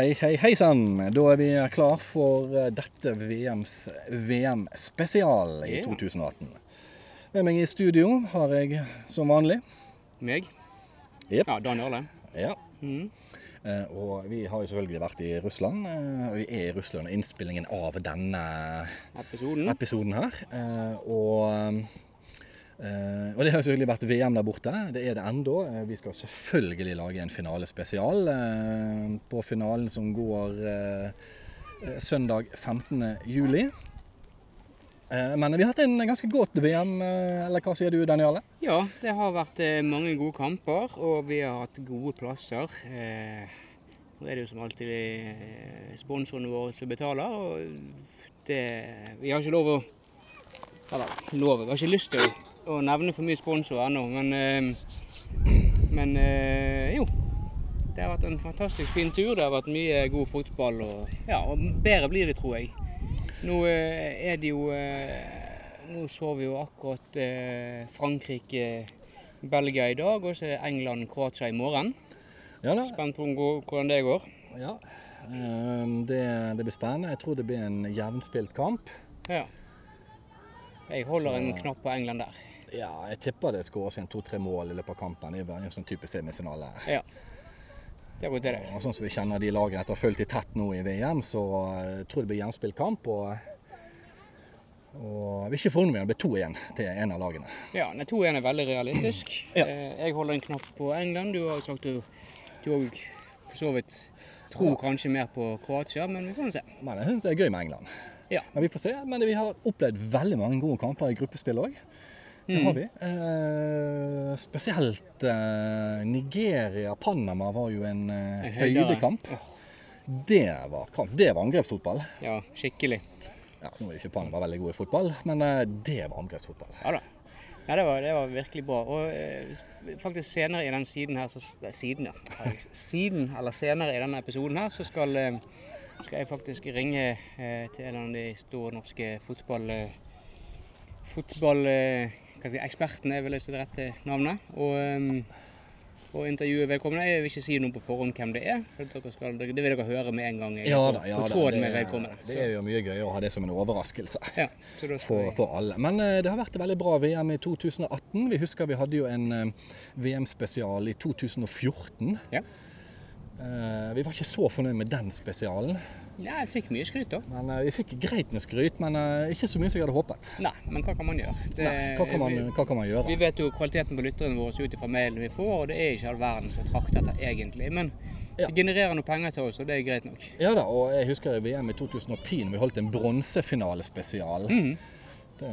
Hei, hei, hei sann. Da er vi klar for eh, dette VMs VM-spesial i 2018. Med meg i studio har jeg som vanlig Meg? Yep. Ja, Dan Jarle. Ja. Mm. eh, Og vi har jo selvfølgelig vært i Russland. eh, vi er i Russland og innspillingen av denne Episoden. episoden her. Eh, Og, eh, og det har selvfølgelig vært VM der borte. Det er det ennå. Uh, Vi skal selvfølgelig lage en finalespesial uh, på finalen som går søndag 15. juli. Eh, Men vi har hatt en ganske godt VM, eller hva sier du Daniale? Ja, det har vært mange gode kamper, og vi har hatt gode plasser. Nå er det jo som alltid sponsorene våre som betaler, og det Vi har ikke lov å Eller lov, vi har ikke lyst til å, å nevne for mye sponsorer ennå, men eh, Men eh, jo. Det har vært en fantastisk fin tur. Det har vært mye god fotball, og, ja, og bedre blir det, tror jeg. Nå eh, er det jo Nå så vi jo akkurat eh, Frankrike-Belgia i dag, og så er det England-Kroatia i morgen. Ja. Spent på hvordan det går. Ja. Eh, Det, det blir spennende. Jeg tror det blir en jevnspilt kamp. Ja. Jeg holder Så- en knapp på England der. Ja, jeg tipper det skåres igjen to-tre mål i løpet av kampen. Det er bare en sånn type semifinale. Ja. Det går til det. Og sånn som vi kjenner de lagene etter å ha fulgt de tett nå i VM, så eh, jeg tror det blir gjenspilt kamp. Og, og jeg vil ikke forundre meg om det blir to igjen til en av lagene. Ja, nei, 2-1 er veldig realistisk. Ja. Eh, Jeg holder en knapp på England. Du har jo sagt du du òg for så vidt tror kanskje mer på Kroatia, men vi får se. Men jeg syns det er gøy med England. Ja. Men vi får se. Men vi har opplevd veldig mange gode kamper i gruppespill òg. Det Mm. har vi. Eh, spesielt eh, Nigeria-Panama var jo en eh, høydekamp. Det var kamp. Det var angrepsfotball. Ja, skikkelig. Ja, nå er jo ikke Panama veldig god i fotball, men eh, det var angrepsfotball. Ja da. Ja, det var, det var virkelig bra. Og eh, faktisk senere i den siden her, så, nei, siden, ja. Siden, eller senere i denne episoden her, så skal, eh, skal jeg faktisk ringe eh, til en av de store norske fotball... Eh, fotball eh, si, ekspertene er vel det rette navnet. Og, um, og intervjue vedkommende. Jeg vil ikke si noe på forhånd hvem det er, skal, det vil dere høre med en gang. jeg Ja da, ja på. Det, med vedkommende. det er jo mye gøyere å ha det som en overraskelse ja, så for, for alle. Men uh, det har vært et veldig bra VM i 2018. Vi husker vi hadde jo en uh, VM-spesial i 2014. Ja. Eh, vi var ikke så fornøyd med den spesialen. Ja, jeg fikk mye skryt, da. Men eh, Vi fikk greit med skryt, men eh, ikke så mye som jeg hadde håpet. Nei, men hva kan man gjøre? Det- Nei, hva, kan man, vi, hva kan man gjøre? vi vet jo kvaliteten på lytterne våre ut ifra mailen vi får, og det er ikke all verden som trakter etter egentlig. Men Ja. det genererer noe penger til oss, og det er greit nok. Ja da, og jeg husker i VM i 2010 når vi holdt en bronsefinalespesial. Mm. Det,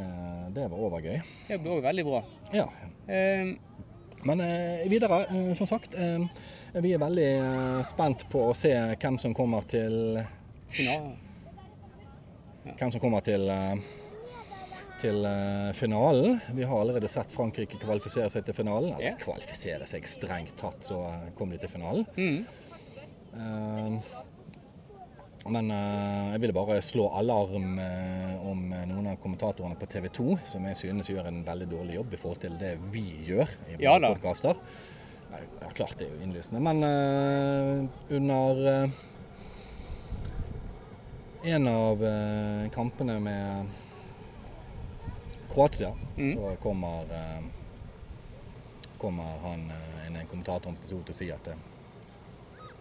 det var overgøy. Det var òg veldig bra. Ja. Eh, Men eh, videre, eh, som sagt. Eh, vi er veldig spent på å se hvem som kommer til final. Hvem som kommer til til finalen. Vi har allerede sett Frankrike kvalifisere seg til finalen. Eller Ja. kvalifisere seg strengt tatt, så kom de til finalen. Mm. Eh, Men eh, jeg ville bare slå alarm eh, om noen av kommentatorene på TV 2, som jeg synes gjør en veldig dårlig jobb i forhold til det vi gjør i Ja våre da. podkaster. Ja, klart det er jo innlysende, men eh, under eh, en av eh, kampene med Kroatia, mm. så kommer eh, kommer han, en kommentator om TV 2 til å si at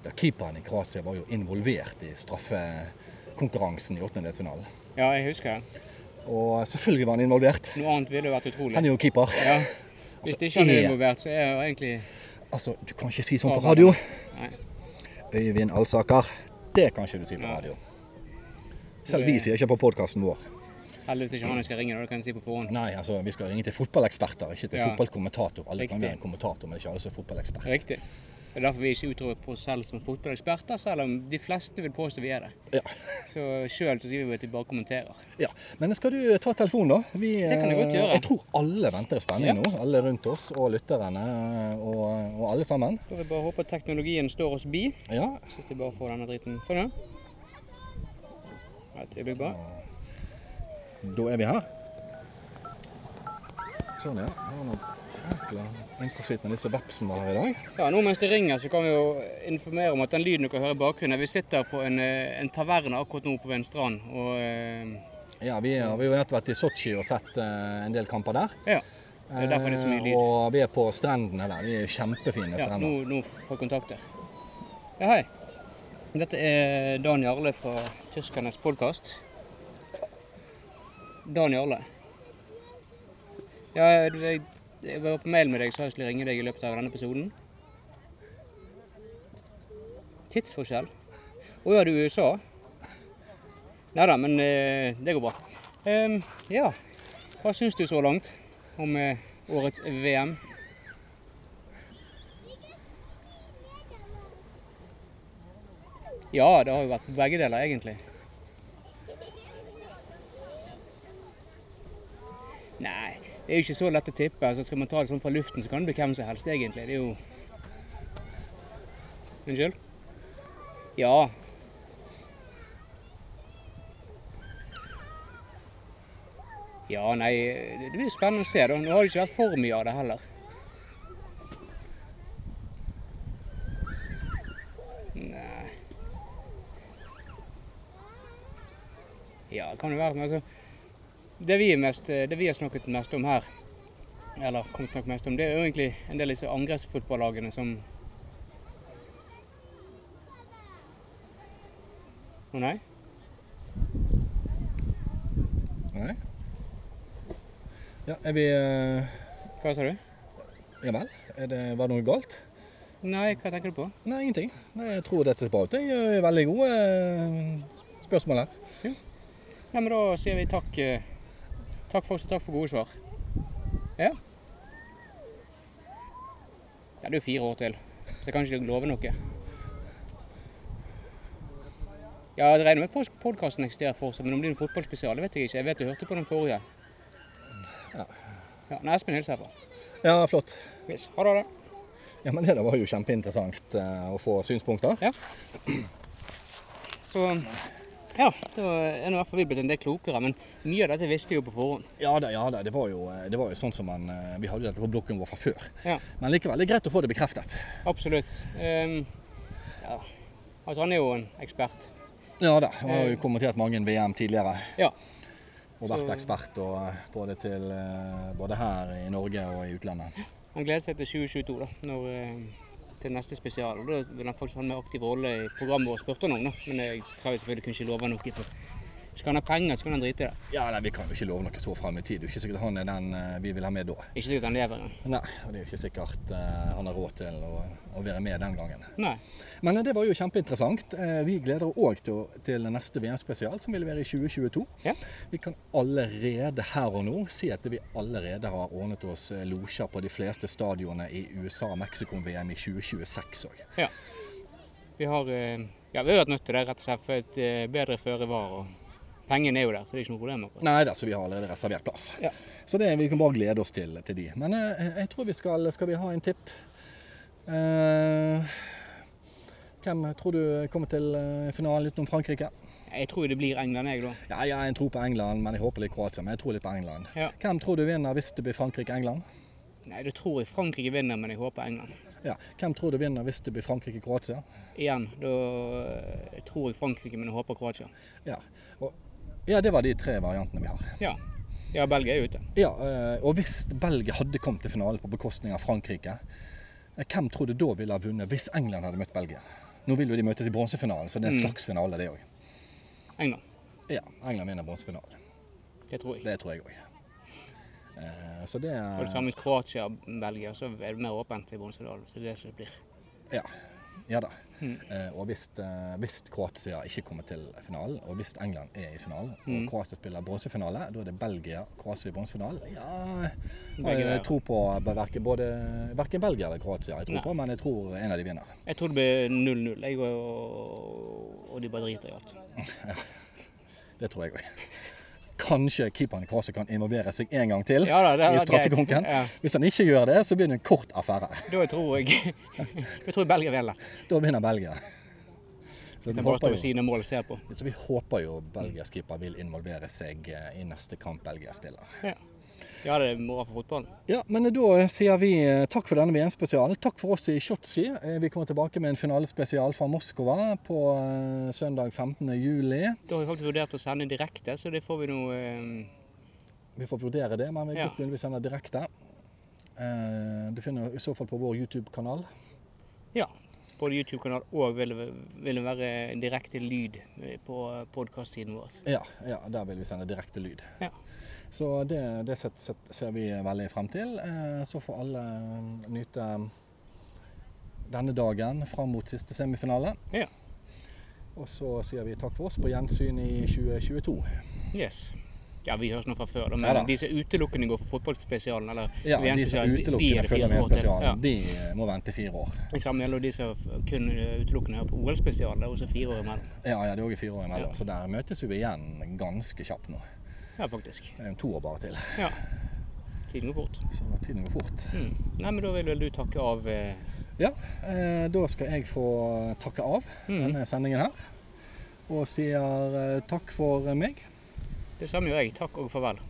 ja, keeperen i Kroatia var jo involvert i straffekonkurransen i åttendedelsfinalen. Ja, jeg husker det. Og selvfølgelig var han involvert. Noe annet ville vært utrolig. Han er jo keeper. Ja. Hvis ikke han er er- involvert, så er jeg jo egentlig Altså, du kan ikke si sånn på radio. Nei. Øyvind Alsaker. Det kan ikke du si på radio. Selv vi sier ikke på podkasten vår. Heldigvis ikke han jeg skal ringe, det kan jeg si på forhånd. Nei, altså, vi skal ringe til fotballeksperter, ikke til Ja. fotballkommentator. Alle kan være en kommentator, men ikke alle som er fotballekspert. Riktig. Det er derfor vi ikke utroper på oss selv som fotballeksperter, selv om de fleste vil påstå vi er det. Ja. Så sjøl så sier vi at vi bare kommenterer. ja. Men skal du ta telefonen, da? Vi, Det kan jeg godt eh, gjøre. Jeg tror alle venter i spenning Ja. nå. Alle rundt oss, og lytterne, og, og alle sammen. Da vil vi bare håpe at teknologien står oss bi. Ja, Hvis de bare får denne driten. Sånn, ja. Et øyeblikk bare. Da er vi her. Sånn, ja. Det på sitt med disse vepsene vi har i dag. Ja, nå mens det ringer, så kan vi jo informere om at den lyden dere hører i bakgrunnen Vi sitter på en, eh, en taverne akkurat nå på en strand. Og eh, Ja, vi har jo nettopp vært i Sotsji og sett eh, en del kamper der. ja, så det er derfor det er så mye lyd. Og vi er på strendene der. De er kjempefine Ja, strender. nå, nå får jeg kontakt der. Ja, hei. Dette er Dan Jarle fra Tyskernes podkast. Dan Jarle. Ja, jeg, jeg var på mail med deg, så jeg skulle ringe deg i løpet av denne episoden. Tidsforskjell? Å ja, du er i USA? Nei da, men eh, det går bra. Um, ja, hva syns du så langt om eh, årets VM? Ja, det har jo vært begge deler, egentlig. Nei, det er jo ikke så lett å tippe. Altså, skal man ta det sånn fra luften, så kan det bli hvem som helst, egentlig. Det er jo Unnskyld? Ja. Ja, nei, det blir spennende å se. da. Nå har det ikke vært for mye av det heller. Nei Ja, det kan jo være. Men altså, det vi, er mest, det vi har snakket mest om her, eller kommet til å snakke mest om, det er jo egentlig en del av disse angrepsfotballagene som Å nei? Nei. Ja, er vi uh... Hva sa du? Ja vel? Er det, var det noe galt? Nei, hva tenker du på? Nei, ingenting. Nei, jeg tror dette ser bra ut. Jeg gjør veldig gode eh, spørsmål her. Nei, men da sier vi takk. Takk for oss og takk for gode svar. Ja. Ja, det er jo fire år til, så jeg kan ikke love noe. Ja, jeg regner med podkasten eksisterer fortsatt, men om det er en fotballspesial, vet jeg ikke. Jeg vet du hørte på den forrige. Ja. Ja, nei, Espen hilser herfra. Ja, flott. Yes. Ha det. Ja, men Det der var jo kjempeinteressant eh, å få synspunkter. Ja. Så ja, da er nå i hvert fall vi blitt en del klokere, men mye av dette visste vi jo på forhånd. Ja da, ja da. Det var jo, eh, det var jo sånn som man eh, Vi hadde dette på blokken vår fra før. Ja. Men likevel, det er greit å få det bekreftet. Absolutt. Um, ja. Altså, han er jo en ekspert. Ja da. Han har jo kommentert mange VM tidligere. Ja. Og vært Så- ekspert og, eh, både, til, eh, både her i Norge og i utlandet. Han gleder seg til 2022, da, når, eh, til neste spesial. Og Da vil han faktisk ha en mer aktiv rolle i programmet vårt, spurte om. da. Men jeg sa jo selvfølgelig kunne ikke love noe. Skal han ha penger, så kan han drite i det. Ja, nei, Vi kan jo ikke love noe så fram i tid. Det er ikke sikkert han er den eh, vi vil ha med da. Ikke sikkert han lever engang. Nei, og det er jo ikke sikkert eh, han har råd til å, å være med den gangen. Nei. Men eh, det var jo kjempeinteressant. Vi gleder oss òg til, til neste VM-spesial, som vil være i 2022. Ja. Vi kan allerede her og nå si at vi allerede har ordnet oss losjer på de fleste stadionene i USA og Mexico-VM i 2026 òg. Ja. Vi har, ja, vi har vært nødt til det, rett og slett, for et bedre føre var. Pengene er jo der, så det er ikke noe problem. akkurat. Nei da, så vi har allerede reservert plass. Ja. Så det, vi kan bare glede oss til, til de. Men eh, jeg tror vi skal Skal vi ha en tipp? Eh, hvem tror du kommer til eh, finalen utenom Frankrike? Jeg tror det blir England, jeg, da. Ja, jeg har en tro på England, men jeg håper litt Kroatia. Men jeg tror litt på England. Ja. Hvem tror du vinner hvis det blir Frankrike-England? Nei, Da tror jeg Frankrike vinner, men jeg håper England. Ja. Hvem tror du vinner hvis det blir Frankrike-Kroatia? Igjen, da eh, tror jeg Frankrike, men jeg håper Kroatia. Ja. Og, ja, det var de tre variantene vi har. Ja. Ja, Belgia er ute. Ja, eh, Og hvis Belgia hadde kommet til finalen på bekostning av Frankrike, eh, hvem tror du da ville ha vunnet hvis England hadde møtt Belgia? Nå vil jo de møtes i bronsefinalen, så det er en Mm. slags finale, det òg. England. Ja, England vinner bronsefinalen. Det tror jeg. Det tror jeg òg. Så det Og det samme med Kroatia og Belgia, så er det mer åpent i bronsefinalen. Så det er det som det blir. Ja, ja da. Mm. Eh, og hvis, eh, hvis Kroatia ikke kommer til finalen, og hvis England er i finalen, og Mm. Kroatia spiller bronsefinale, da er det Belgia Kroatia i bronsefinalen. Ja, jeg tror har på verken, både, verken Belgia eller Kroatia, jeg tror Nei. på, men jeg tror en av de vinner. Jeg tror det blir 0-0, jeg, og, og de bare driter i alt. Det tror jeg òg. Kanskje keeperen i Kroatia kan involvere seg en gang til Ja da, i straffekonken. Ja, Hvis han ikke gjør det, så blir det en kort affære. da tror jeg Da tror jeg Belgia vinner. Da vinner Belgia. Så vi håper jo, mål ser på. så vi håper jo belgisk keeper vil involvere seg eh, i neste kamp Belgia spiller. Ja. Ja, det er moro for fotballen. Ja, men da sier vi eh, takk for denne VM-spesialen. Takk for oss i Shotzi. Eh, Vi kommer tilbake med en finalespesial fra Moskva på eh, søndag 15. juli. Da har vi faktisk vurdert å sende direkte, så det får vi nå eh, Vi får vurdere det, men vi Ja. godt mulig vi sender direkte. Eh, Du finner i så fall på vår YouTube-kanal. Ja. Både YouTube-kanal og vil, vil være direkte lyd på podkast-siden vår. Ja, ja, der vil vi sende direkte lyd. Ja. Så det, det set, set, ser vi veldig frem til. Eh, Så får alle eh, nyte denne dagen fram mot siste semifinale. Ja. Og så sier vi takk for oss på gjensyn i 2022. Yes. Ja, vi høres nå fra før, men Ja de som utelukkende går for fotballspesialen, eller Ja, de som utelukkende er følger med spesialen, de eh, må vente fire år. Det samme gjelder de som kun eh, utelukkende hører på OL-spesialen. Det er også fire år imellom. Ja, ja, det er òg fire år imellom, Ja. så der møtes vi igjen ganske kjapt nå. Ja, faktisk. Det er to år bare til, Ja. Tiden går fort. så tiden går fort. Mm. Nei, men da vil vel du takke av eh, Ja, eh, da skal jeg få takke av mm. denne sendingen her. Og sier eh, takk for meg. Det samme gjør jeg. Takk og farvel.